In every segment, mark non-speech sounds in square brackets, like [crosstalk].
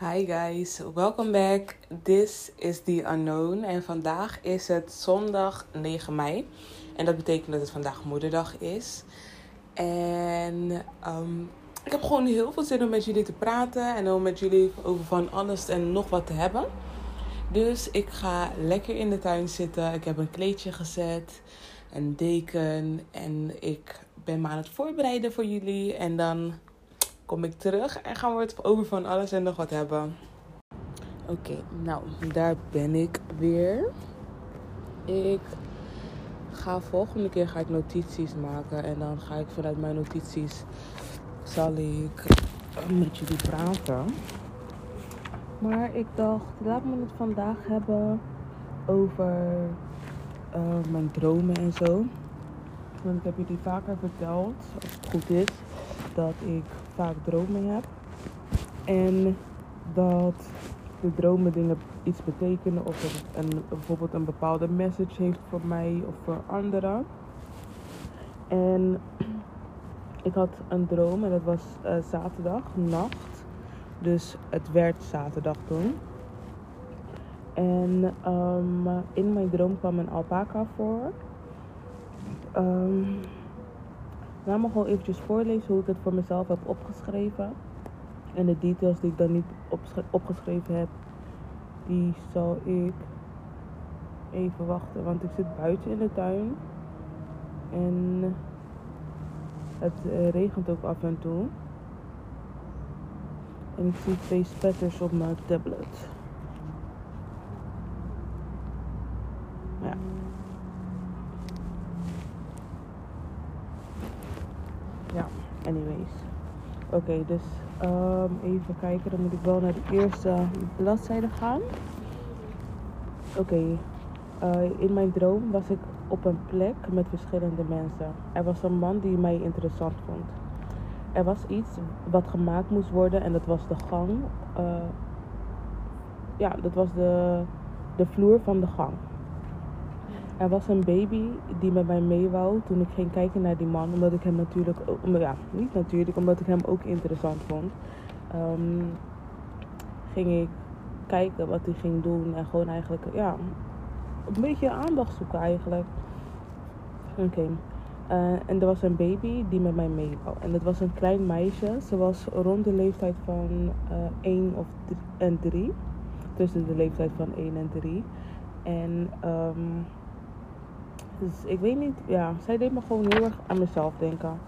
Hi guys, welcome back. This is The Unknown en vandaag is het zondag 9 mei. En dat betekent dat het vandaag moederdag is. En ehm, ik heb gewoon heel veel zin om met jullie te praten en om met jullie over van alles en nog wat te hebben. Dus ik ga lekker in de tuin zitten. Ik heb een kleedje gezet, een deken en ik ben me aan het voorbereiden voor jullie. En dan kom ik terug en gaan we het over van alles en nog wat hebben. Oké, nou, daar ben ik weer. Ik ga volgende keer ga ik notities maken en dan ga ik vanuit mijn notities zal ik met jullie praten. Maar ik dacht, laat me het vandaag hebben over uh, mijn dromen en zo. Want ik heb jullie vaker verteld, als het goed is, dat ik vaak dromen heb. En dat de dromen dingen iets betekenen of het een, bijvoorbeeld een bepaalde message heeft voor mij of voor anderen. En [clears throat] ik had een droom en dat was uh, zaterdag, nacht. Dus het werd zaterdag toen. En um, in mijn droom kwam een alpaca voor. Um, laat me gewoon eventjes voorlezen hoe ik het voor mezelf heb opgeschreven. En de details die ik dan niet opgeschreven heb, die zal ik even wachten. Want ik zit buiten in de tuin. En het uh, regent ook af en toe. En ik zie twee spetters op mijn tablet. Ja. Ja, anyways. Oké, dus um, even kijken. Dan moet ik wel naar de eerste bladzijde gaan. Oké, uh, in mijn droom was ik op een plek met verschillende mensen. Er was een man die mij interessant vond. Er was iets wat gemaakt moest worden en dat was de gang. Uh, ja, dat was de, de vloer van de gang. Er was een baby die met mij mee wou toen ik ging kijken naar die man. Omdat ik hem natuurlijk ook, ja, niet natuurlijk, omdat ik hem ook interessant vond. Um, ging ik kijken wat hij ging doen en gewoon eigenlijk, ja, een beetje aandacht zoeken eigenlijk. Oké. Uh, en er was een baby die met mij mee wou. En dat was een klein meisje. Ze was rond de leeftijd van uh, 1 of en 3. Tussen de leeftijd van 1 en 3. En um, dus ik weet niet, ja, zij deed me gewoon heel erg aan mezelf denken.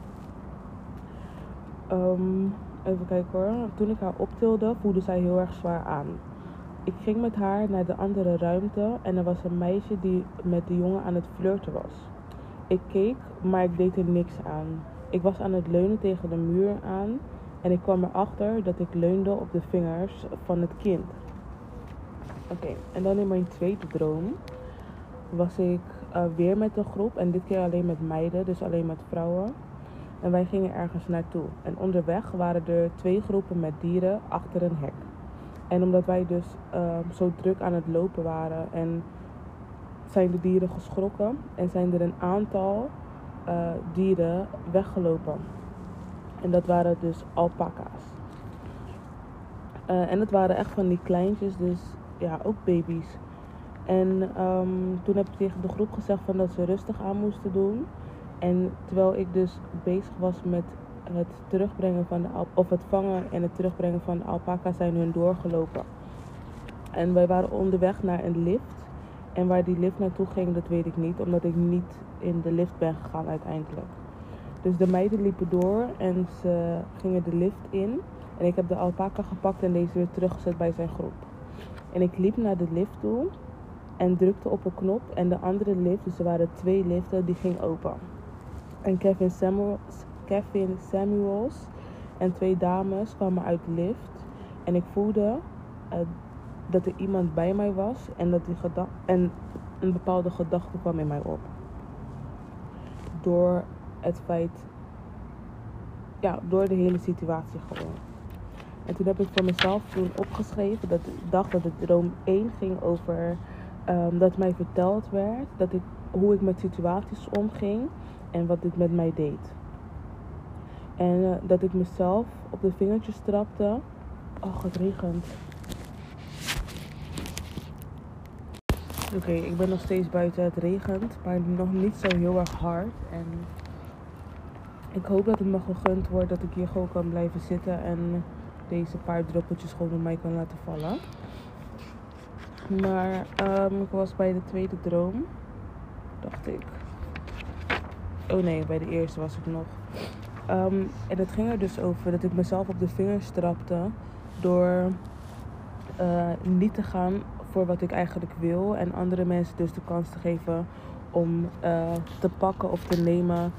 Um, even kijken hoor. Toen ik haar optilde, voelde zij heel erg zwaar aan. Ik ging met haar naar de andere ruimte en er was een meisje die met de jongen aan het flirten was. Ik keek, maar ik deed er niks aan. Ik was aan het leunen tegen de muur aan en ik kwam erachter dat ik leunde op de vingers van het kind. Oké, en dan in mijn tweede droom was ik uh, weer met een groep en dit keer alleen met meiden, dus alleen met vrouwen. En wij gingen ergens naartoe. En onderweg waren er twee groepen met dieren achter een hek. En omdat wij dus uh, zo druk aan het lopen waren en zijn de dieren geschrokken en zijn er een aantal uh, dieren weggelopen. En dat waren dus alpaca's. Uh, en het waren echt van die kleintjes, dus ja, ook baby's. En um, toen heb ik tegen de groep gezegd van dat ze rustig aan moesten doen. En terwijl ik dus bezig was met het terugbrengen van de of het vangen en het terugbrengen van de alpaca zijn hun doorgelopen. En wij waren onderweg naar een lift. En waar die lift naartoe ging, dat weet ik niet, omdat ik niet in de lift ben gegaan uiteindelijk. Dus de meiden liepen door en ze gingen de lift in. En ik heb de alpaca gepakt en deze weer teruggezet bij zijn groep. En ik liep naar de lift toe en drukte op een knop en de andere lift, dus er waren twee liften, die ging open. En Kevin Samuels, Kevin Samuels en twee dames kwamen uit de lift en ik voelde uh, dat er iemand bij mij was en, dat die en een bepaalde gedachte kwam in mij op. Door het feit, ja, door de hele situatie gewoon. En toen heb ik voor mezelf toen opgeschreven dat ik dacht dat de droom 1 ging over um, dat mij verteld werd dat ik, hoe ik met situaties omging en wat dit met mij deed. En uh, dat ik mezelf op de vingertjes trapte Oh, het regent. Oké, ik ben nog steeds buiten. Het regent, maar nog niet zo heel erg hard. En ik hoop dat het me gegund wordt dat ik hier gewoon kan blijven zitten en deze paar druppeltjes gewoon op mij kan laten vallen. Maar um, ik was bij de tweede droom, dacht ik. Oh nee, bij de eerste was ik nog. Um, en het ging er dus over dat ik mezelf op de vingers trapte door uh, niet te gaan voor wat ik eigenlijk wil. En andere mensen dus de kans te geven om uh, te pakken of te nemen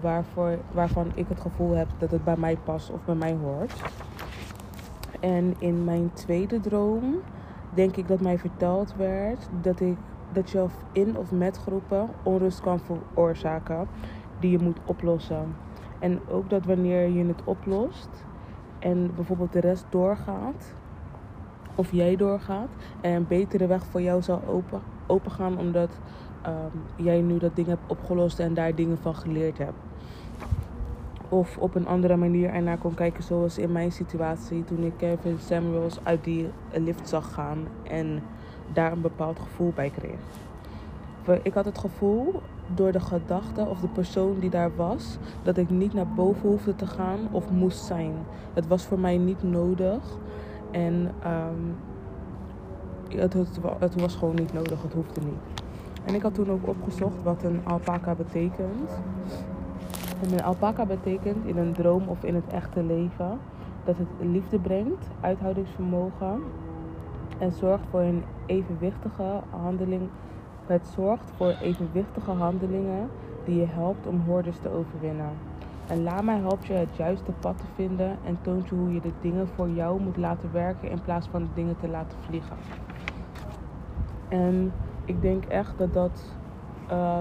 waarvoor, waarvan ik het gevoel heb dat het bij mij past of bij mij hoort. En in mijn tweede droom denk ik dat mij verteld werd dat, ik, dat je in of met groepen onrust kan veroorzaken die je moet oplossen. En ook dat wanneer je het oplost en bijvoorbeeld de rest doorgaat, of jij doorgaat, en een betere weg voor jou zal open, open gaan omdat um, jij nu dat ding hebt opgelost en daar dingen van geleerd hebt. Of op een andere manier ernaar kon kijken, zoals in mijn situatie toen ik Kevin Samuels uit die lift zag gaan en daar een bepaald gevoel bij kreeg. Ik had het gevoel door de gedachte of de persoon die daar was, dat ik niet naar boven hoefde te gaan of moest zijn. Het was voor mij niet nodig en het, het, het was gewoon niet nodig, het hoefde niet. En ik had toen ook opgezocht wat een alpaca betekent. En een alpaca betekent in een droom of in het echte leven dat het liefde brengt, uithoudingsvermogen en zorgt voor een evenwichtige handeling. Het zorgt voor evenwichtige handelingen die je helpt om hordes te overwinnen. Een lama helpt je het juiste pad te vinden en toont je hoe je de dingen voor jou moet laten werken in plaats van de dingen te laten vliegen. En ik denk echt dat dat, uh,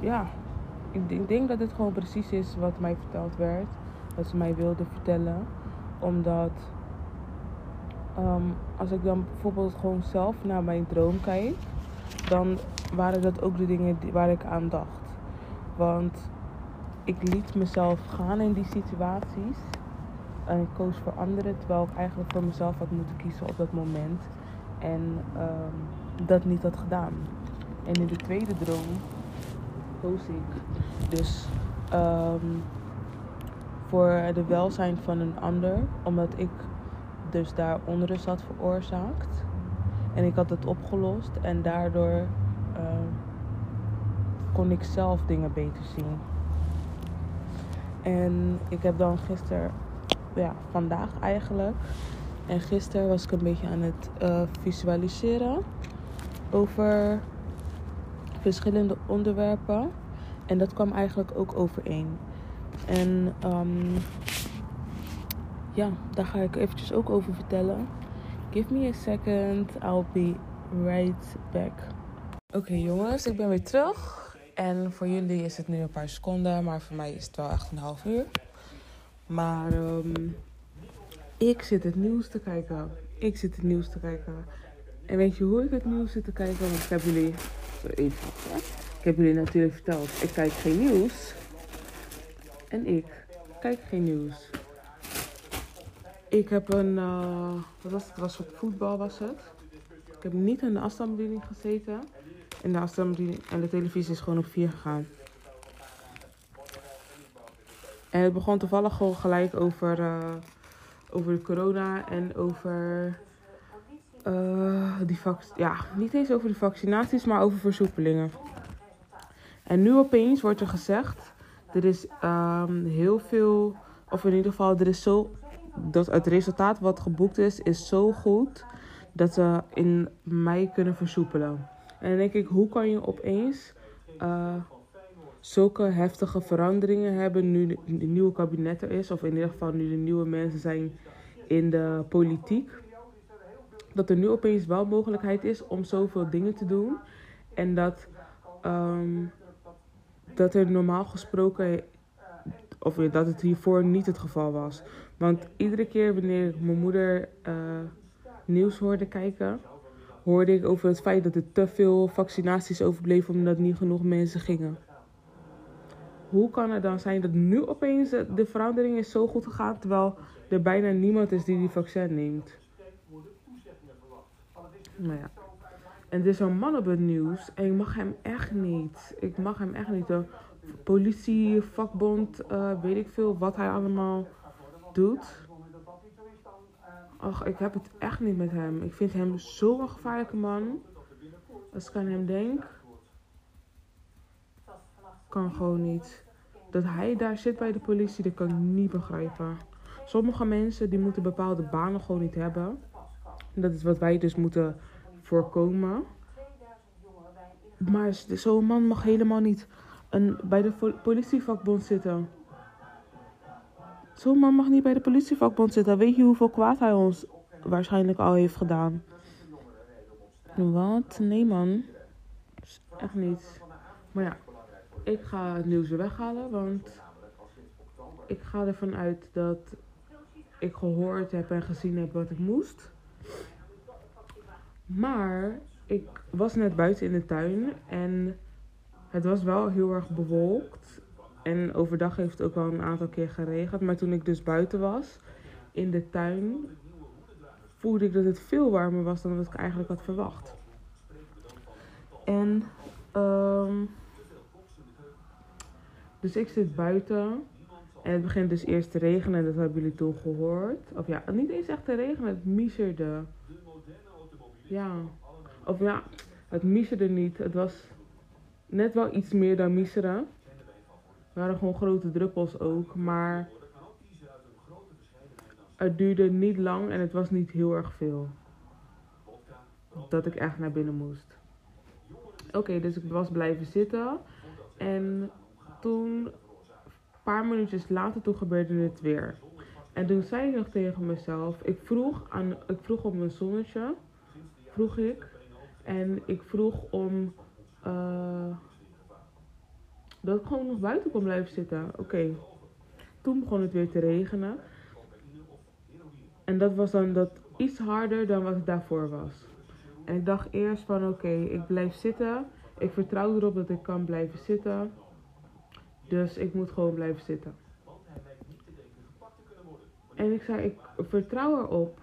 ja, ik denk dat dit gewoon precies is wat mij verteld werd. Wat ze mij wilde vertellen. Omdat um, als ik dan bijvoorbeeld gewoon zelf naar mijn droom kijk, dan waren dat ook de dingen waar ik aan dacht. Want ik liet mezelf gaan in die situaties. En ik koos voor anderen, terwijl ik eigenlijk voor mezelf had moeten kiezen op dat moment. En um, dat niet had gedaan. En in de tweede droom dus um, voor de welzijn van een ander, omdat ik dus daar onrust had veroorzaakt. En ik had het opgelost en daardoor uh, kon ik zelf dingen beter zien. En ik heb dan gisteren, ja, vandaag eigenlijk. En gisteren was ik een beetje aan het uh, visualiseren over verschillende onderwerpen. En dat kwam eigenlijk ook overeen. En um, ja, daar ga ik eventjes ook over vertellen. Give me a second, I'll be right back. Oké jongens, ik ben weer terug. En voor jullie is het nu een paar seconden, maar voor mij is het wel echt een half uur. Maar um, ik zit het nieuws te kijken. Ik zit het nieuws te kijken. En weet je hoe ik het nieuws zit te kijken? Want ik heb jullie. Ik heb jullie natuurlijk verteld. Ik kijk geen nieuws. En ik kijk geen nieuws. Ik heb een. Uh, wat was het? was voetbal was het. Ik heb niet in de afstandsbediening gezeten. En de afstandsbediening en de televisie is gewoon op 4 gegaan. En het begon toevallig gewoon gelijk over, uh, over de corona en over uh, die ja, niet eens over de vaccinaties, maar over versoepelingen. En nu opeens wordt er gezegd, er is um, heel veel, of in ieder geval, er is zo, dat het resultaat wat geboekt is, is zo goed dat ze in mei kunnen versoepelen. En dan denk ik, hoe kan je opeens uh, zulke heftige veranderingen hebben nu de nieuwe kabinet er is, of in ieder geval nu de nieuwe mensen zijn in de politiek dat er nu opeens wel mogelijkheid is om zoveel dingen te doen. En dat, um, dat er normaal gesproken, of dat het hiervoor niet het geval was. Want iedere keer wanneer ik mijn moeder uh, nieuws hoorde kijken, hoorde ik over het feit dat er te veel vaccinaties overbleven omdat niet genoeg mensen gingen. hoe kan het dan zijn dat nu opeens de verandering is zo goed gegaan, terwijl er bijna niemand is die die vaccin neemt? Nou ja. En er is zo'n man op het nieuws en ik mag hem echt niet. Ik mag hem echt niet. De politie, vakbond, uh, weet ik veel wat hij allemaal doet. Ach, ik heb het echt niet met hem. Ik vind hem zo'n gevaarlijke man. Als ik aan hem denk. Kan gewoon niet. Dat hij daar zit bij de politie, dat kan ik niet begrijpen. Sommige mensen die moeten bepaalde banen gewoon niet hebben. Dat is wat wij dus moeten voorkomen. Maar zo'n man mag helemaal niet een, bij de politievakbond zitten. Zo'n man mag niet bij de politievakbond zitten. Weet je hoeveel kwaad hij ons waarschijnlijk al heeft gedaan? Wat? Nee man. Echt niet. Maar ja, ik ga het nieuws weer weghalen. Want ik ga ervan uit dat ik gehoord heb en gezien heb wat ik moest. Maar ik was net buiten in de tuin en het was wel heel erg bewolkt. En overdag heeft het ook wel een aantal keer geregend. Maar toen ik dus buiten was in de tuin, voelde ik dat het veel warmer was dan wat ik eigenlijk had verwacht. En um, dus ik zit buiten. En het begint dus eerst te regenen, dat hebben jullie toen gehoord. Of ja, niet eens echt te regenen, het miezerde. Ja. Of ja, het miezerde niet. Het was net wel iets meer dan miezeren. Er waren gewoon grote druppels ook. Maar het duurde niet lang en het was niet heel erg veel. Dat ik echt naar binnen moest. Oké, dus ik was blijven zitten. En toen, een paar minuutjes later, toen gebeurde het weer. En toen zei ik nog tegen mezelf, ik vroeg, aan, ik vroeg op mijn zonnetje vroeg ik. En ik vroeg om uh, dat ik gewoon nog buiten kon blijven zitten. Oké. Toen begon het weer te regenen. En dat was dan dat iets harder dan wat het daarvoor was. En ik dacht eerst van oké, ik blijf zitten. Ik vertrouw erop dat ik kan blijven zitten. Dus ik moet gewoon blijven zitten. En ik zei, ik vertrouw erop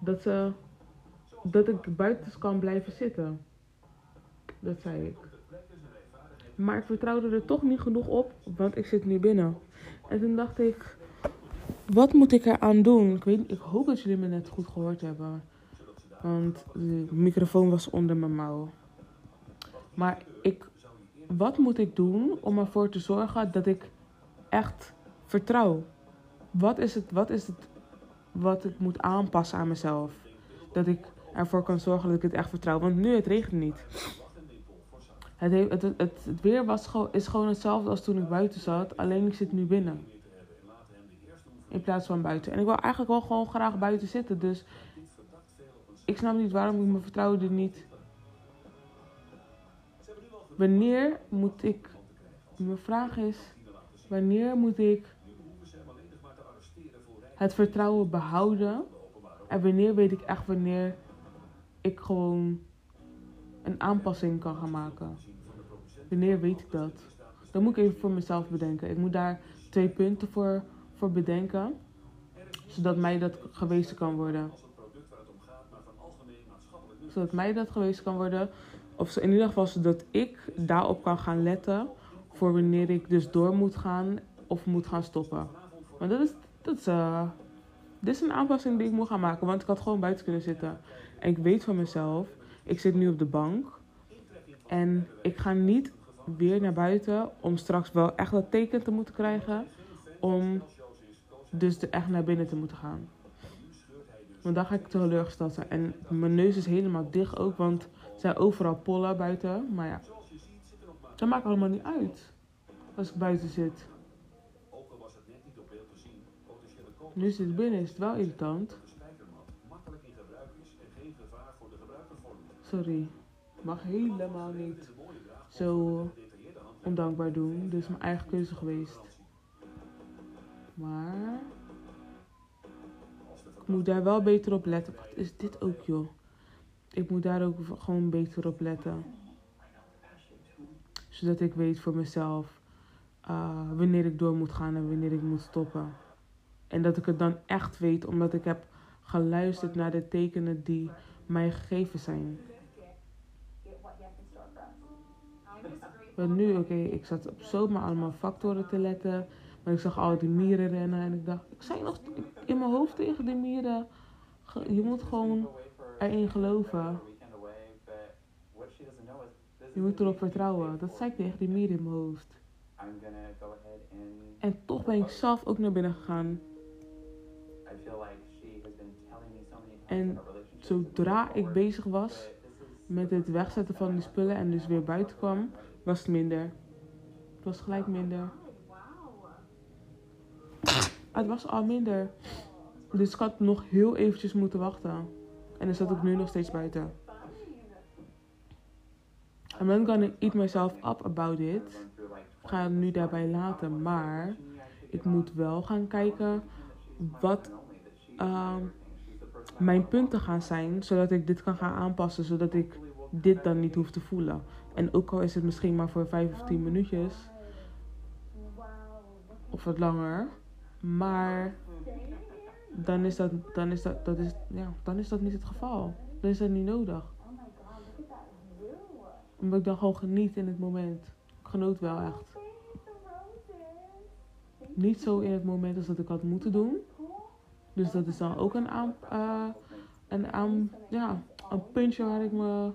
dat ze dat ik buiten kan blijven zitten. Dat zei ik. Maar ik vertrouwde er toch niet genoeg op, want ik zit nu binnen. En toen dacht ik, wat moet ik eraan doen? Ik, weet, ik hoop dat jullie me net goed gehoord hebben. Want de microfoon was onder mijn mouw. Maar ik, wat moet ik doen om ervoor te zorgen dat ik echt vertrouw? Wat is het, wat is het wat ik moet aanpassen aan mezelf? Dat ik ervoor kan zorgen dat ik het echt vertrouw. Want nu het regent niet. Het, het, het, het, weer was, is gewoon hetzelfde als toen ik buiten zat. Alleen ik zit nu binnen. In plaats van buiten. En ik wil eigenlijk wel gewoon graag buiten zitten. Dus ik snap niet waarom ik mijn vertrouwen er niet. Wanneer moet ik. Mijn vraag is: wanneer moet ik het vertrouwen behouden? En wanneer weet ik echt wanneer ik gewoon een aanpassing kan gaan maken. Wanneer weet ik dat? Dan moet ik even voor mezelf bedenken. Ik moet daar twee punten voor, voor bedenken. Zodat mij dat gewezen kan worden. Zodat mij dat gewezen kan worden. Of in ieder geval zodat ik daarop kan gaan letten. Voor wanneer ik dus door moet gaan of moet gaan stoppen. Want dat is, dat is, uh, dit is een aanpassing die ik moet gaan maken. Want ik had gewoon buiten kunnen zitten. En ik weet van mezelf, ik zit nu op de bank. En ik ga niet weer naar buiten om straks wel echt dat teken te moeten krijgen. Om dus echt naar binnen te moeten gaan. Want dan ga ik teleurgesteld zijn. En mijn neus is helemaal dicht ook, want er zijn overal pollen buiten. Maar ja, dat maakt allemaal niet uit als ik buiten zit. Nu zit het binnen, is het wel irritant. Sorry. Mag helemaal niet zo ondankbaar doen. Dus mijn eigen keuze geweest. Maar ik moet daar wel beter op letten. Wat is dit ook, joh? Ik moet daar ook gewoon beter op letten. Zodat ik weet voor mezelf eh, wanneer ik door moet gaan en wanneer ik moet stoppen. En dat ik het dan echt weet, omdat ik heb geluisterd naar de tekenen die mij gegeven zijn. Maar nu, oké, ik zat op zomaar allemaal factoren te letten. Maar ik zag al die mieren rennen en ik dacht, ik zei nog in mijn hoofd tegen die mieren, je moet gewoon erin geloven. Je moet erop vertrouwen. Dat zei ik tegen die mieren in mijn hoofd. En toch ben ik zelf ook naar binnen gegaan. En Zodra ik bezig was met het wegzetten van die spullen en dus weer buiten kwam, was het minder. Het was gelijk minder. Het was al minder. Dus ik had nog heel eventjes moeten wachten. En dan zat ik nu nog steeds buiten. I'm not gonna eat myself up about it. Ik ga het nu daarbij laten, maar ik moet wel gaan kijken wat ehm, mijn punten gaan zijn, zodat ik dit kan gaan aanpassen, zodat ik dit dan niet hoef te voelen. En ook al is het misschien maar voor 5 of 10 minuutjes, of wat langer, maar dan is dat, dan is dat, dat is, ja, dan is dat niet het geval. Dan is dat niet nodig. Omdat ik dan gewoon geniet in het moment. Ik genoot wel echt. Niet zo in het moment als dat ik had moeten doen. Dus dat is dan ook een, aan, eh, een, aan, ja, een puntje waar ik me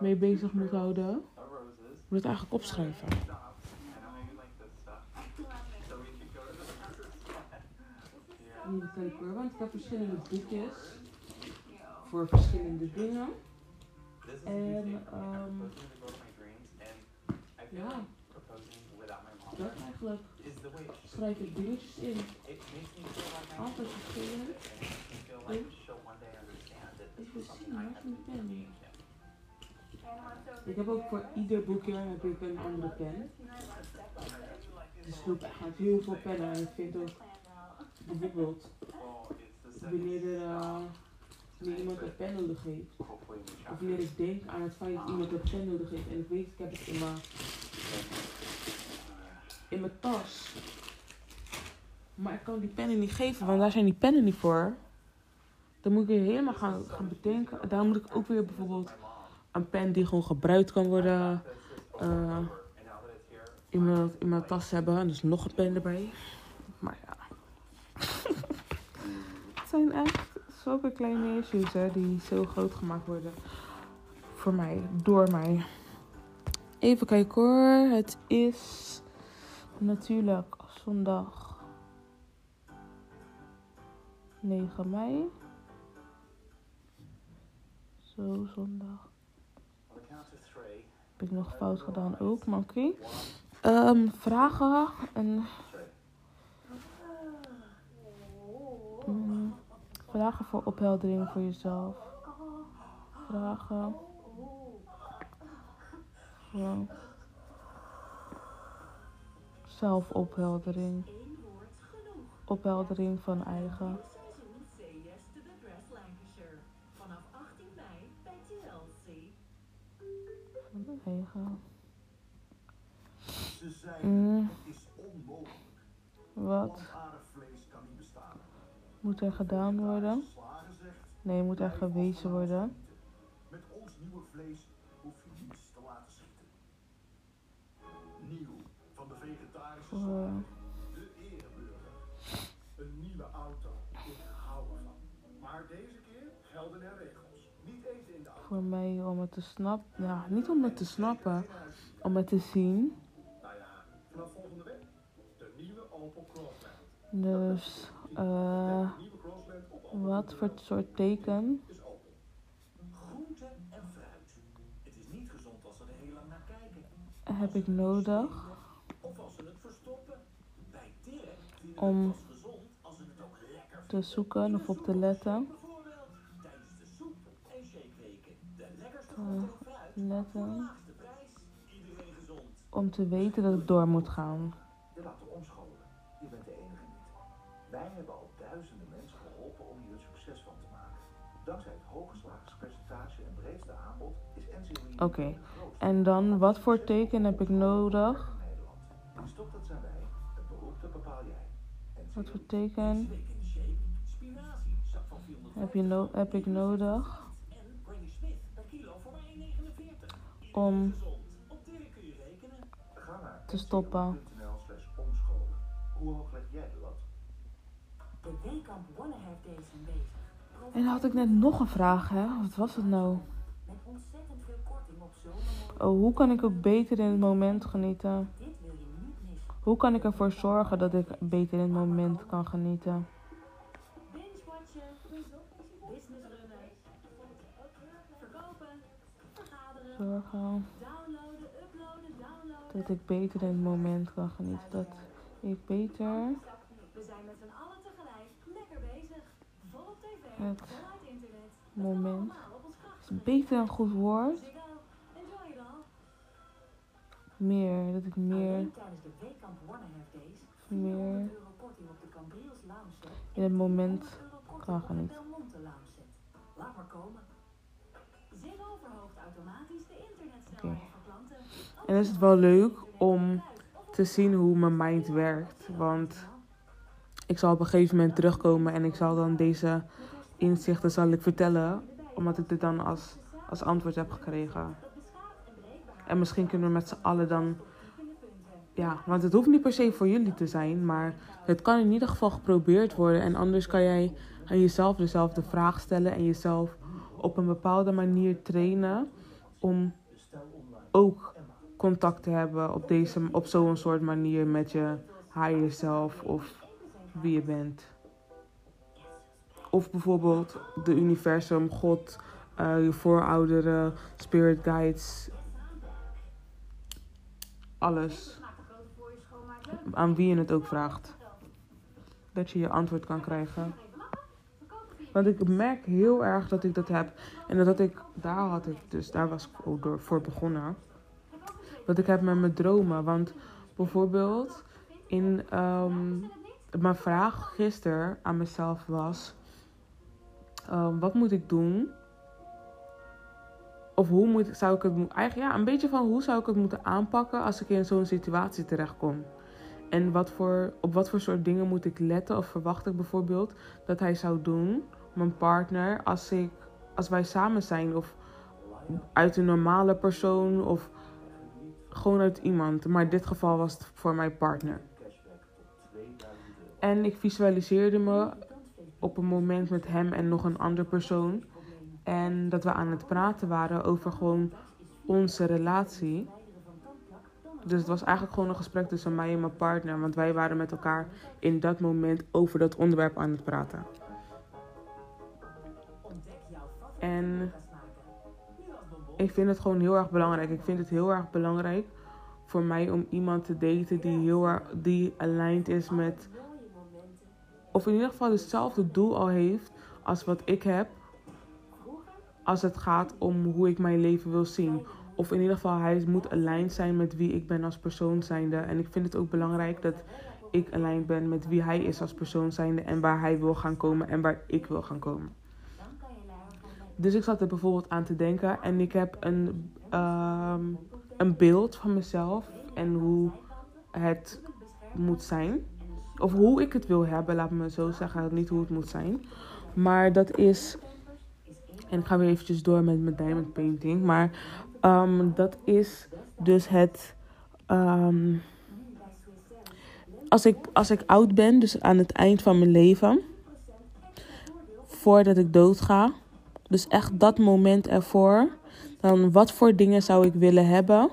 mee bezig moet houden. Ik moet het eigenlijk opschrijven. Want ik heb verschillende boekjes. Voor verschillende dingen. En, um, Ja. Dat eigenlijk schrijf ik dingetjes in. Altijd verschillend. Is something zien, waar is mijn pen? Ik heb ook voor ieder boekje heb ik een andere pen. Dus ik gaat heel veel pennen. En ik vind ook bijvoorbeeld wanneer er 70s. wanneer iemand een pen nodig heeft. Of wanneer ik denk aan het feit dat iemand een pen nodig heeft. En ik weet, ik heb het in mijn, in mijn tas. Maar ik kan die pennen niet geven, want daar zijn die pennen niet voor. Dan moet ik weer helemaal gaan, gaan bedenken. Daar moet ik ook weer bijvoorbeeld een pen die gewoon gebruikt kan worden. here, in mijn, tas hebben. En dus nog een pen erbij. Maar ja. [laughs] het zijn echt zulke kleine issues hè, die zo groot gemaakt worden. Voor mij, door mij. Even kijken hoor. Het is natuurlijk zondag 9 mei. Zo, zondag. on the count of three, Heb ik nog fout gedaan ook, maar oké. Ehm, vragen en mm, vragen voor opheldering voor jezelf. Vragen. Voor zelfopheldering. Opheldering van eigen. Eigen. Ze zei, Mm, het is onmogelijk. wat vlees kan niet bestaan. moet er gedaan worden? Nee, moet er gewezen worden. met ons nieuwe vlees hoef je niets te laten schieten. Nieuw, van de vegetarische slager. De ereburger. Een nieuwe auto. Ik hou ervan. Maar deze keer gelden er voor mij om het te snappen. Ja, niet om het te snappen. Om het te zien. Nou ja, vanaf volgende week. De nieuwe Opel Crossland. Dus, eh, wat voor soort teken. Groente en fruit. Het is niet gezond als ze er heel lang naar kijken. heb ik nodig Of als ze het verstoppen. Bij we Om te zoeken of op te letten? Letten. Iedereen gezond. Om te weten dat ik door moet gaan. Je laten omscholen. Je bent de enige niet. Wij hebben al duizenden mensen geholpen om hier een succes van te maken. Dankzij het hooggeslagspercentage en breedste aanbod is NCOI Oké. grootste En dan, wat voor teken heb ik nodig. In Stop dat zijn wij Wat voor teken heb, je no- heb ik nodig om te stoppen? En dan had ik net nog een vraag, hè? Wat was het nou? Oh, hoe kan ik ook beter in het moment genieten? Hoe kan ik ervoor zorgen dat ik beter in het moment kan genieten? Zorgen downloaden, uploaden, downloaden. dat ik beter in het moment kan genieten. Dat ik beter Het moment. Is beter een goed woord. All. Meer, dat ik meer. Meer. 400 euro korting op de Cambriels lounge set. in het moment 100 euro korting kan genieten. Laat maar komen. Ziggo verhoogt automatisch de internetsnelheid voor klanten. En is het wel leuk om te zien hoe mijn mind werkt. Want ik zal op een gegeven moment terugkomen en ik zal dan deze inzichten zal ik vertellen. Omdat ik dit dan als, als antwoord heb gekregen. En misschien kunnen we met z'n allen dan... Ja, want het hoeft niet per se voor jullie te zijn. Maar het kan in ieder geval geprobeerd worden. En anders kan jij aan jezelf dezelfde vraag stellen. En jezelf op een bepaalde manier trainen. Om ook contact te hebben op, deze, op zo'n soort manier met je higher self of wie je bent. Of bijvoorbeeld de universum, God, eh, je voorouderen, spirit guides. Alles. Aan wie je het ook vraagt. Dat je je antwoord kan krijgen. Want ik merk heel erg dat ik dat heb. En dat ik, daar had ik, dus daar was ik ook door, voor begonnen. Dat ik heb met mijn dromen. Want bijvoorbeeld in ehm, mijn vraag gisteren aan mezelf was: ehm, wat moet ik doen? Of hoe moet, zou ik het eigenlijk ja, een beetje van hoe zou ik het moeten aanpakken als ik in zo'n situatie terechtkom? En wat voor, op wat voor soort dingen moet ik letten of verwacht ik bijvoorbeeld dat hij zou doen, mijn partner, als, ik, als wij samen zijn of uit een normale persoon of gewoon uit iemand. Maar in dit geval was het voor mijn partner. En ik visualiseerde me op een moment met hem en nog een andere persoon. En dat we aan het praten waren over gewoon onze relatie. Dus het was eigenlijk gewoon een gesprek tussen mij en mijn partner. Want wij waren met elkaar in dat moment over dat onderwerp aan het praten. En ik vind het gewoon heel erg belangrijk. Ik vind het heel erg belangrijk voor mij om iemand te daten die heel erg die aligned is met. Of in ieder geval hetzelfde doel al heeft als wat ik heb. Als het gaat om hoe ik mijn leven wil zien. Of in ieder geval hij moet aligned zijn met wie ik ben als persoon zijnde. En ik vind het ook belangrijk dat ik aligned ben met wie hij is als persoon zijnde. En waar hij wil gaan komen en waar ik wil gaan komen. Dus ik zat er bijvoorbeeld aan te denken. En ik heb een, ehm, een beeld van mezelf. En hoe het moet zijn. Of hoe ik het wil hebben, laat me zo zeggen. Niet hoe het moet zijn. Maar dat is... En ik ga weer eventjes door met mijn diamond painting. Maar ehm, dat is dus het... ehm, als, ik, als ik oud ben, dus aan het eind van mijn leven... Voordat ik doodga... Dus echt dat moment ervoor. Dan wat voor dingen zou ik willen hebben.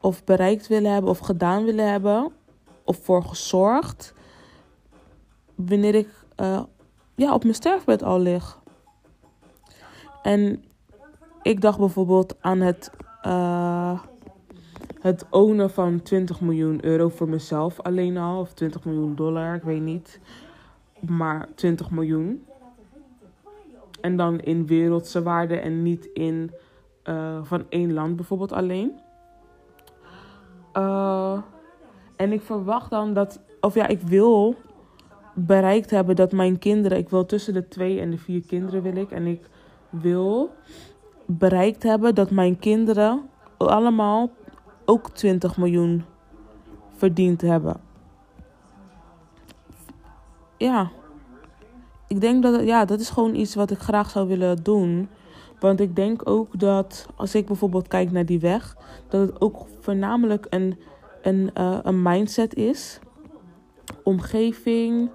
Of bereikt willen hebben. Of gedaan willen hebben. Of voor gezorgd. Wanneer ik eh, ja, op mijn sterfbed al lig. En ik dacht bijvoorbeeld aan het, eh, het ownen van 20 miljoen euro voor mezelf alleen al. Of 20 miljoen dollar, ik weet niet. Maar 20 miljoen. En dan in wereldse waarde en niet in eh, van één land bijvoorbeeld alleen. Eh, en ik verwacht dan dat, of ja, ik wil bereikt hebben dat mijn kinderen, ik wil tussen de twee en de vier kinderen wil ik. En ik wil bereikt hebben dat mijn kinderen allemaal ook 20 miljoen verdiend hebben. ja, ik denk dat, ja, dat is gewoon iets wat ik graag zou willen doen. Want ik denk ook dat als ik bijvoorbeeld kijk naar die weg, dat het ook voornamelijk een, een, eh, een mindset is. Omgeving,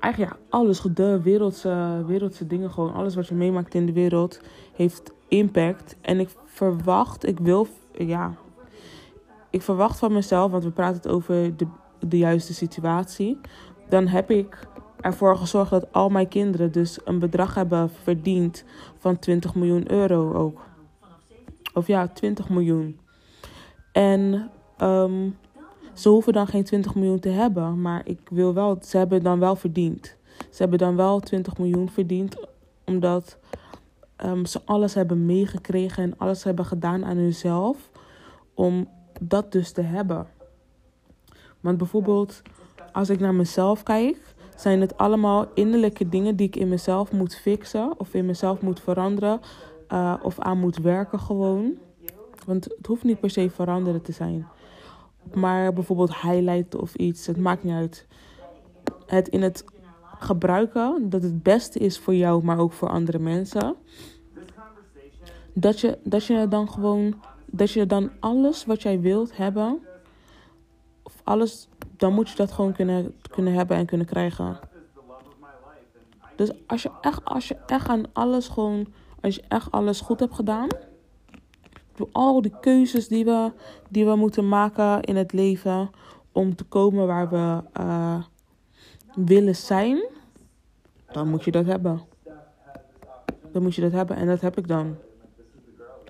eigenlijk ja, alles, de wereldse, wereldse dingen, gewoon alles wat je meemaakt in de wereld heeft impact. En ik verwacht, ik wil, ja, ik verwacht van mezelf, want we praten over de, de juiste situatie. Dan heb ik ervoor gezorgd dat al mijn kinderen dus een bedrag hebben verdiend van 20 miljoen euro ook. Of ja, 20 miljoen. En ehm, ze hoeven dan geen 20 miljoen te hebben, maar ik wil wel, ze hebben dan wel verdiend. Ze hebben dan wel 20 miljoen verdiend, omdat ehm, ze alles hebben meegekregen en alles hebben gedaan aan hunzelf om dat dus te hebben. Want bijvoorbeeld, als ik naar mezelf kijk, zijn het allemaal innerlijke dingen die ik in mezelf moet fixen of in mezelf moet veranderen eh, of aan moet werken gewoon. Want het hoeft niet per se veranderen te zijn. Maar bijvoorbeeld highlighten of iets, het maakt niet uit. Het in het gebruiken, dat het beste is voor jou, maar ook voor andere mensen. Dat je, dat je dan gewoon, dat je dan alles wat jij wilt hebben, of alles, dan moet je dat gewoon kunnen, kunnen hebben en kunnen krijgen. Dus als je echt, als je echt aan alles gewoon, als je echt alles goed hebt gedaan, door al die keuzes die we, die we moeten maken in het leven om te komen waar we eh, willen zijn, dan moet je dat hebben. Dan moet je dat hebben en dat heb ik dan.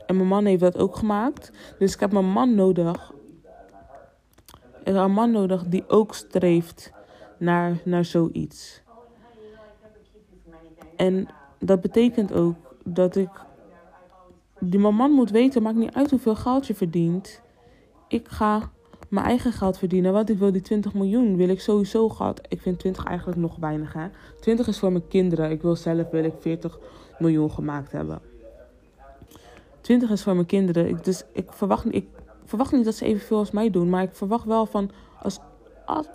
En mijn man heeft dat ook gemaakt. Dus ik heb mijn man nodig. Een man nodig die ook streeft naar, naar zoiets. En dat betekent ook dat ik. Die man moet weten, maakt niet uit hoeveel geld je verdient. Ik ga mijn eigen geld verdienen, want ik wil die 20 miljoen. Wil ik sowieso gehad. Ik vind 20 eigenlijk nog weinig, hè? 20 is voor mijn kinderen. Ik wil zelf wil ik 40 miljoen gemaakt hebben. 20 is voor mijn kinderen. Dus ik verwacht, niet- verwacht niet dat ze evenveel als mij doen. Maar ik verwacht wel van. Als,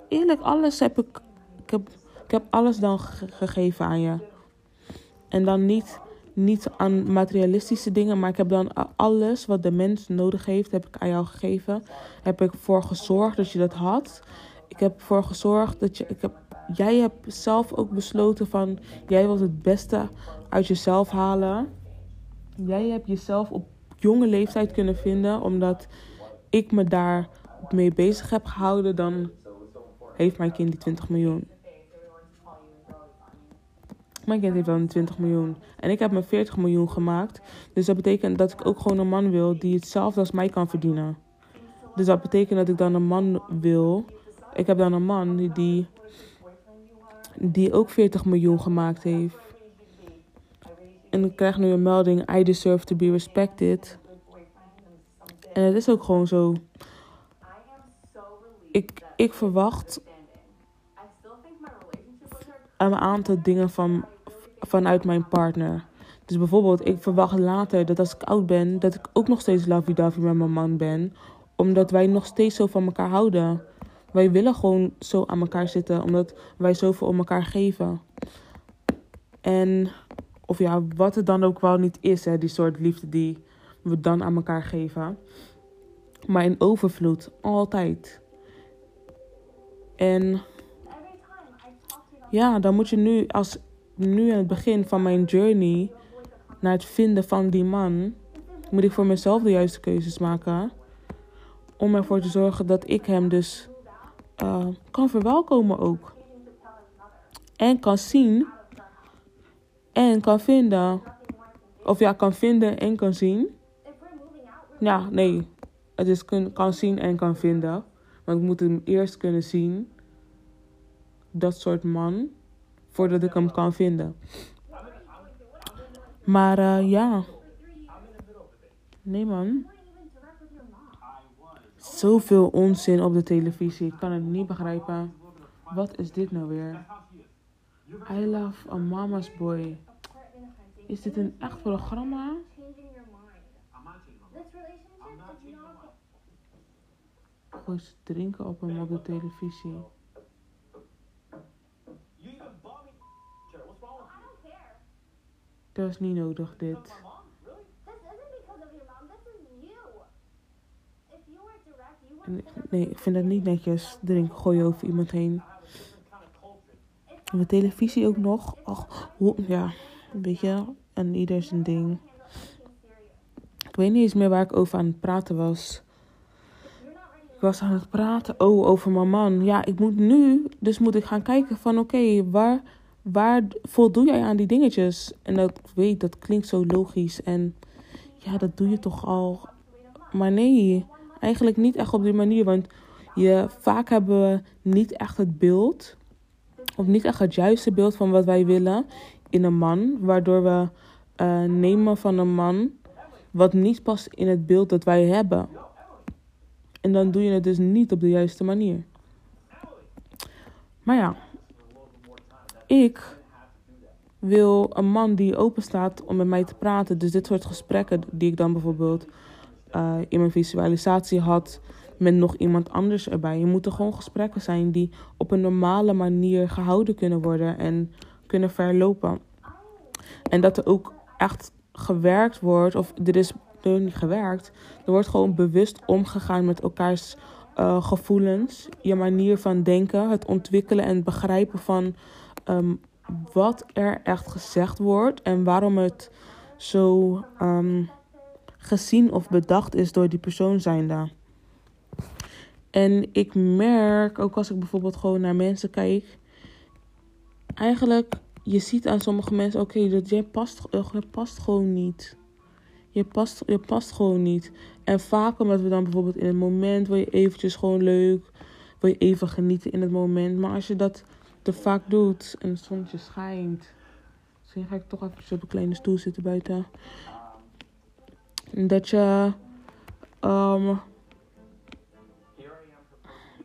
eerlijk, alles heb ik. Ik heb, ik heb alles dan ge- gegeven aan je. En dan niet, niet aan materialistische dingen. Maar ik heb dan alles wat de mens nodig heeft. Heb ik aan jou gegeven. Heb ik voor gezorgd dat je dat had. Ik heb ervoor gezorgd dat je. Ik heb, jij hebt zelf ook besloten van. Jij wilt het beste uit jezelf halen. Jij hebt jezelf op jonge leeftijd kunnen vinden, omdat ik me daar mee bezig heb gehouden, dan heeft mijn kind die 20 miljoen. Mijn kind heeft een 20 miljoen. En ik heb me 40 miljoen gemaakt. Dus dat betekent dat ik ook gewoon een man wil die hetzelfde als mij kan verdienen. Dus dat betekent dat ik dan een man wil. Ik heb dan een man die, die ook 40 miljoen gemaakt heeft. En ik krijg nu een melding: I deserve to be respected. En het is ook gewoon zo. Ik, ik verwacht een aantal dingen van, vanuit mijn partner. Dus bijvoorbeeld, ik verwacht later dat als ik oud ben, dat ik ook nog steeds lovey-dovey met mijn man ben. Omdat wij nog steeds zo van elkaar houden. Wij willen gewoon zo aan elkaar zitten, omdat wij zoveel om elkaar geven. En, of ja, wat het dan ook wel niet is, hè, die soort liefde die we dan aan elkaar geven. Maar in overvloed, altijd. En ja, dan moet je nu, als nu aan het begin van mijn journey naar het vinden van die man, moet ik voor mezelf de juiste keuzes maken. Om ervoor te zorgen dat ik hem dus eh, kan verwelkomen ook. En kan zien en kan vinden. Of ja, kan vinden en kan zien. Ja, nee. Het is kan zien en kan vinden. Maar ik moet hem eerst kunnen zien. Dat soort man. Voordat ik hem kan vinden. Maar eh, ja. Nee man. Zoveel onzin op de televisie. Ik kan het niet begrijpen. Wat is dit nou weer? I love a mama's boy. Is dit een echt programma? gewoon te drinken op een de televisie. Dat is niet nodig, dit. Nee, ik vind dat niet netjes. Drink, gooi over iemand heen. Mijn televisie ook nog. Ach, ja, een beetje En ieder zijn ding. Ik weet niet eens meer waar ik over aan het praten was. Was aan het praten, oh, over mijn man. Ja, ik moet nu, dus moet ik gaan kijken van, oké, waar, waar voldoe jij aan die dingetjes? En dat, ik weet, dat klinkt zo logisch. En ja, dat doe je toch al. Maar nee, eigenlijk niet echt op die manier. Want je, vaak hebben we niet echt het beeld, of niet echt het juiste beeld van wat wij willen in een man. Waardoor we eh, nemen van een man wat niet past in het beeld dat wij hebben. En dan doe je het dus niet op de juiste manier. Maar ja, ik wil een man die open staat om met mij te praten. Dus dit soort gesprekken die ik dan bijvoorbeeld eh, in mijn visualisatie had met nog iemand anders erbij. Je moeten gewoon gesprekken zijn die op een normale manier gehouden kunnen worden en kunnen verlopen. En dat er ook echt gewerkt wordt, of er is niet gewerkt, er wordt gewoon bewust omgegaan met elkaars eh, gevoelens, je manier van denken, het ontwikkelen en begrijpen van ehm, wat er echt gezegd wordt en waarom het zo ehm, gezien of bedacht is door die persoon zijnde. En ik merk, ook als ik bijvoorbeeld gewoon naar mensen kijk, eigenlijk, je ziet aan sommige mensen, oké, dat jij past, je past gewoon niet. Je past, je past gewoon niet. En vaak omdat we dan bijvoorbeeld in het moment, wil je eventjes gewoon leuk, wil je even genieten in het moment. Maar als je dat te vaak doet en het zonnetje schijnt, misschien ga ik toch even op een kleine stoel zitten buiten. Dat je, ehm,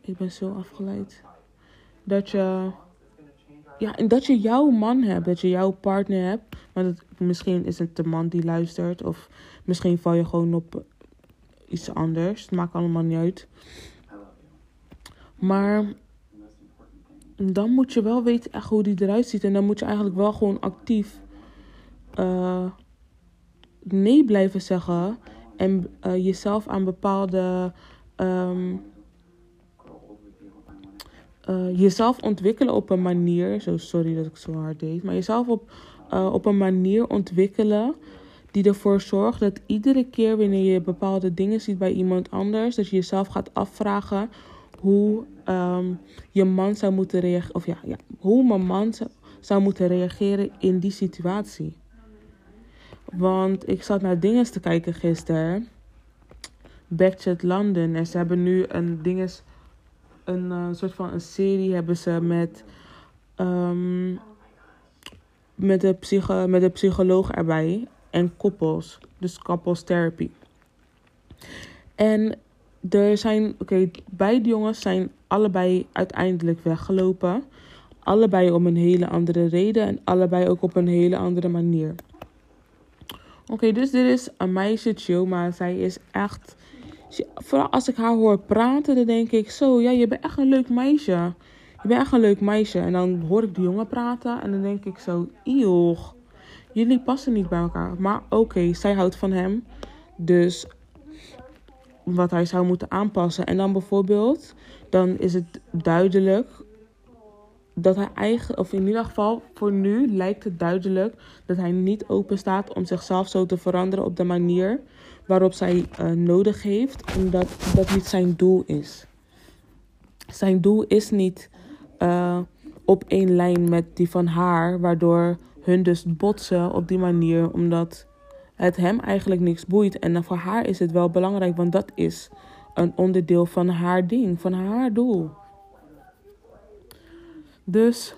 ik ben zo afgeleid. Dat je, ja, en dat je jouw man hebt, dat je jouw partner hebt. Want het, misschien is het de man die luistert, of misschien val je gewoon op iets anders. Het maakt allemaal niet uit. Maar dan moet je wel weten echt hoe die eruit ziet. En dan moet je eigenlijk wel gewoon actief eh, nee blijven zeggen. En eh, jezelf aan bepaalde. ehm, eh, jezelf ontwikkelen op een manier. Zo sorry dat ik zo hard deed. Maar jezelf op, eh, op een manier ontwikkelen. Die ervoor zorgt dat iedere keer wanneer je bepaalde dingen ziet bij iemand anders. Dat je jezelf gaat afvragen hoe ehm, je man zou moeten reageren. Of ja, ja, hoe mijn man zou, moeten reageren in die situatie. Want ik zat naar dingen te kijken gisteren. Backchat London. En ze hebben nu een dinges, een eh, soort van een serie hebben ze met, ehm, met, de psycho, met de psycholoog erbij. En koppels. Dus couples therapy. En er zijn, oké, beide jongens zijn allebei uiteindelijk weggelopen. Allebei om een hele andere reden en allebei ook op een hele andere manier. Oké, dus dit is een meisje, Chioma. Zij is echt. Vooral als ik haar hoor praten, dan denk ik zo, ja, je bent echt een leuk meisje. Je bent echt een leuk meisje. En dan hoor ik die jongen praten en dan denk ik zo, eeuw, jullie passen niet bij elkaar. Maar oké, zij houdt van hem. Dus wat hij zou moeten aanpassen. En dan bijvoorbeeld, dan is het duidelijk dat hij eigen, of in ieder geval voor nu lijkt het duidelijk dat hij niet open staat om zichzelf zo te veranderen op de manier waarop zij eh, nodig heeft, omdat dat niet zijn doel is. Zijn doel is niet eh, op één lijn met die van haar, waardoor hun dus botsen op die manier, omdat het hem eigenlijk niks boeit. En voor haar is het wel belangrijk, want dat is een onderdeel van haar ding, van haar doel. Dus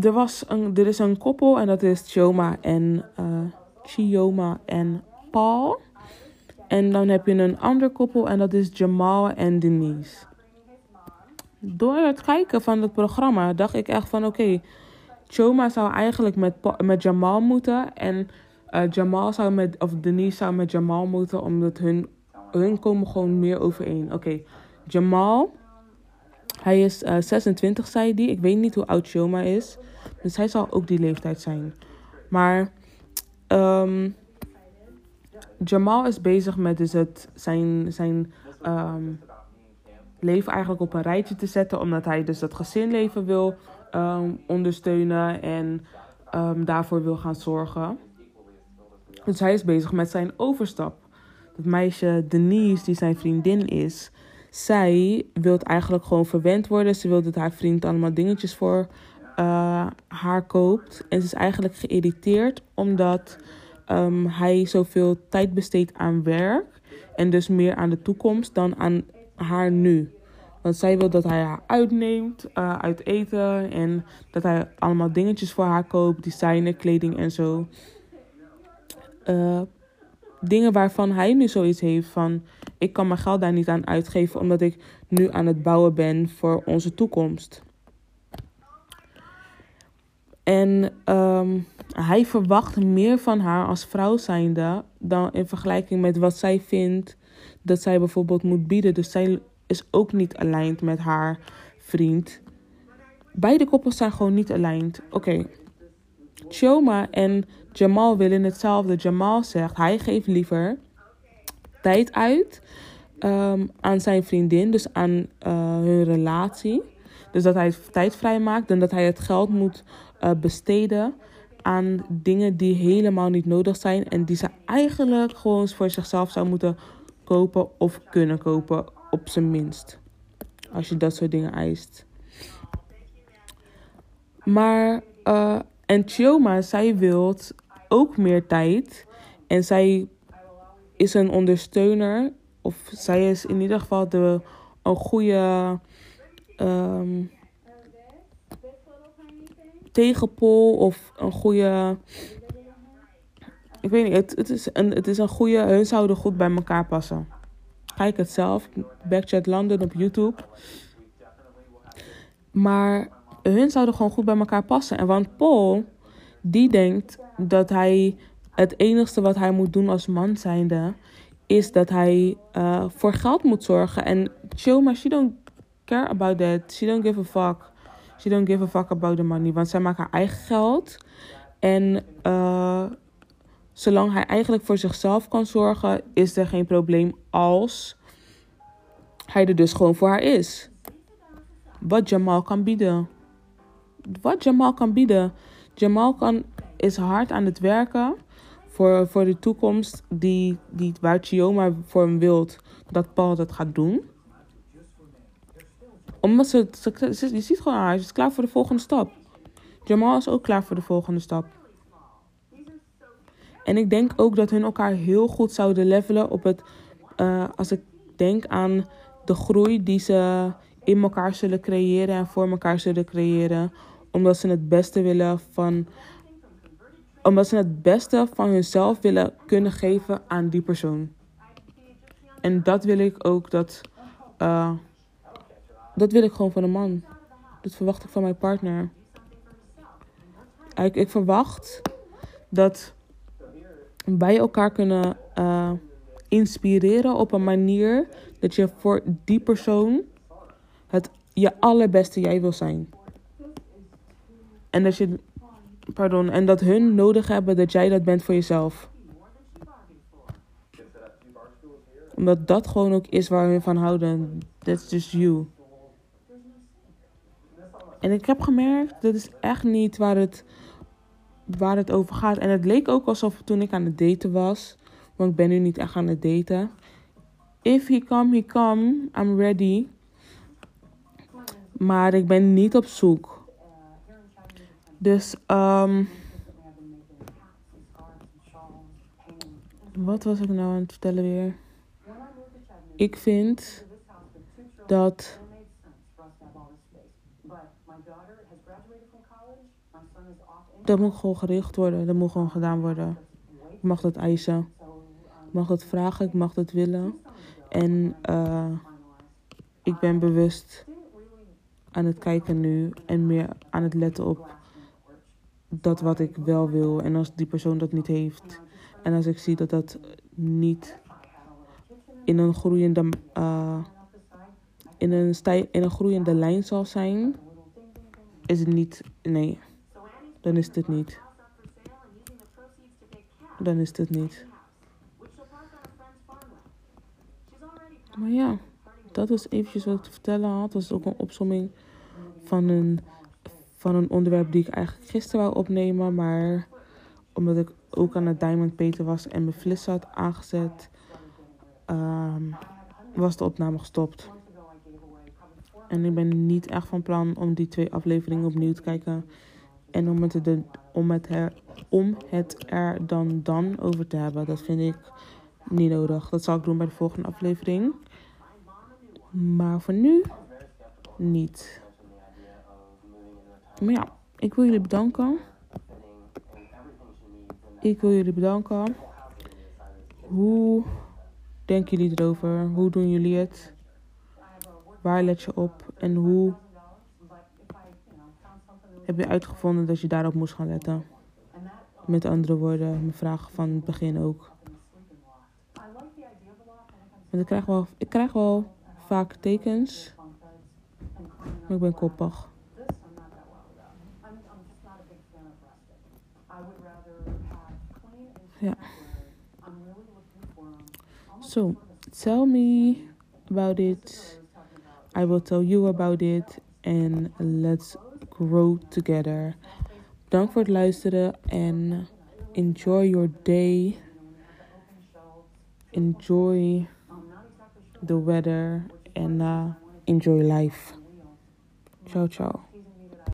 er, was een, er is een koppel en dat is Chioma en, eh Chioma en Paul. En dan heb je een ander koppel en dat is Jamal en Denise. Door het kijken van het programma dacht ik echt van oké, Choma zou eigenlijk met, met Jamal moeten. En eh, Jamal zou met, of Denise zou met Jamal moeten, omdat hun, hun komen gewoon meer overeen. Oké, Jamal Hij is eh, 26, zei hij. Ik weet niet hoe oud Chioma is. Dus hij zal ook die leeftijd zijn. Maar ehm, Jamal is bezig met dus het, zijn, zijn ehm, leven eigenlijk op een rijtje te zetten. Omdat hij dus dat gezinleven wil ehm, ondersteunen en daarvoor wil gaan zorgen. Dus hij is bezig met zijn overstap. Dat meisje Denise, die zijn vriendin is, zij wil eigenlijk gewoon verwend worden. Ze wil dat haar vriend allemaal dingetjes voor eh, haar koopt. En ze is eigenlijk geïrriteerd omdat ehm, hij zoveel tijd besteedt aan werk. En dus meer aan de toekomst dan aan haar nu. Want zij wil dat hij haar uitneemt eh, uit eten. En dat hij allemaal dingetjes voor haar koopt. Designer, kleding en zo. Eh, dingen waarvan hij nu zoiets heeft van... Ik kan mijn geld daar niet aan uitgeven omdat ik nu aan het bouwen ben voor onze toekomst. En ehm, hij verwacht meer van haar als vrouw zijnde dan in vergelijking met wat zij vindt dat zij bijvoorbeeld moet bieden. Dus zij is ook niet aligned met haar vriend. Beide koppels zijn gewoon niet aligned. Oké, Choma en Jamal willen hetzelfde. Jamal zegt hij geeft liever tijd uit ehm, aan zijn vriendin, dus aan eh, hun relatie. Dus dat hij tijd vrijmaakt en dat hij het geld moet eh, besteden aan dingen die helemaal niet nodig zijn en die ze eigenlijk gewoon voor zichzelf zou moeten kopen of kunnen kopen, op zijn minst. Als je dat soort dingen eist. Maar, eh, en Chioma, zij wil ook meer tijd. En zij is een ondersteuner. Of zij is in ieder geval de, een goede ehm, tegenpol. Of een goede. Ik weet niet, het, het, is een, het is een goede. Hun zouden goed bij elkaar passen. Kijk het zelf. Backchat London op YouTube. Maar hun zouden gewoon goed bij elkaar passen. En want Paul, die denkt dat hij het enigste wat hij moet doen als man zijnde, is dat hij uh, voor geld moet zorgen. En Choma, she don't care about that. She don't give a fuck. She don't give a fuck about the money. Want zij maakt haar eigen geld. En uh, zolang hij eigenlijk voor zichzelf kan zorgen, is er geen probleem als hij er dus gewoon voor haar is. Wat Jamal kan bieden. Wat Jamal kan bieden. Jamal kan, is hard aan het werken voor, voor de toekomst die, die, waar Chioma voor hem wilt dat Paul dat gaat doen. Omdat ze, ze, ze je ziet gewoon haar, ze is klaar voor de volgende stap. Jamal is ook klaar voor de volgende stap. En ik denk ook dat hun elkaar heel goed zouden levelen op het, uh, als ik denk aan de groei die ze in elkaar zullen creëren en voor elkaar zullen creëren. Omdat ze het beste willen van. Omdat ze het beste van hunzelf willen kunnen geven aan die persoon. En dat wil ik ook dat. Uh, dat wil ik gewoon van een man. Dat verwacht ik van mijn partner. Ik, ik verwacht dat wij elkaar kunnen uh, inspireren op een manier dat je voor die persoon het je allerbeste jij wil zijn. En dat je, pardon, en dat hun nodig hebben dat jij dat bent voor jezelf. Omdat dat gewoon ook is waar hun van houden. That's just you. En ik heb gemerkt, dat is echt niet waar het, waar het over gaat. En het leek ook alsof toen ik aan het daten was. Want ik ben nu niet echt aan het daten. If he come, he come. I'm ready. Maar ik ben niet op zoek. Dus, um, wat was ik nou aan het vertellen weer? Ik vind dat. Dat moet gewoon gericht worden. Dat moet gewoon gedaan worden. Ik mag dat eisen. Ik mag dat vragen. Ik mag dat willen. En uh, ik ben bewust aan het kijken nu en meer aan het letten op dat wat ik wel wil. En als die persoon dat niet heeft en als ik zie dat dat niet in een groeiende, uh, in een, stij, in een groeiende lijn zal zijn, is het niet. Nee, dan is het niet. Dan is het niet. Maar ja, dat was eventjes wat ik te vertellen had. Dat is ook een opsomming van een, van een onderwerp die ik eigenlijk gisteren wou opnemen. Maar omdat ik ook aan het Diamond Peter was en mijn flis had aangezet, ehm, was de opname gestopt. En ik ben niet echt van plan om die twee afleveringen opnieuw te kijken. En om het, er, om het, er, om het er dan dan over te hebben. Dat vind ik niet nodig. Dat zal ik doen bij de volgende aflevering. Maar voor nu niet. Maar ja, ik wil jullie bedanken. Ik wil jullie bedanken. Hoe denken jullie erover? Hoe doen jullie het? Waar let je op? En hoe heb je uitgevonden dat je daarop moest gaan letten? Met andere woorden, mijn vraag van het begin ook. Want ik krijg wel, ik krijg wel vaak tekens, maar ik ben koppig. Ja. So, tell me about it. I will tell you about it. And let's grow together. Bedankt voor het luisteren en enjoy your day. Enjoy the weather and uh, enjoy life. Ciao, ciao.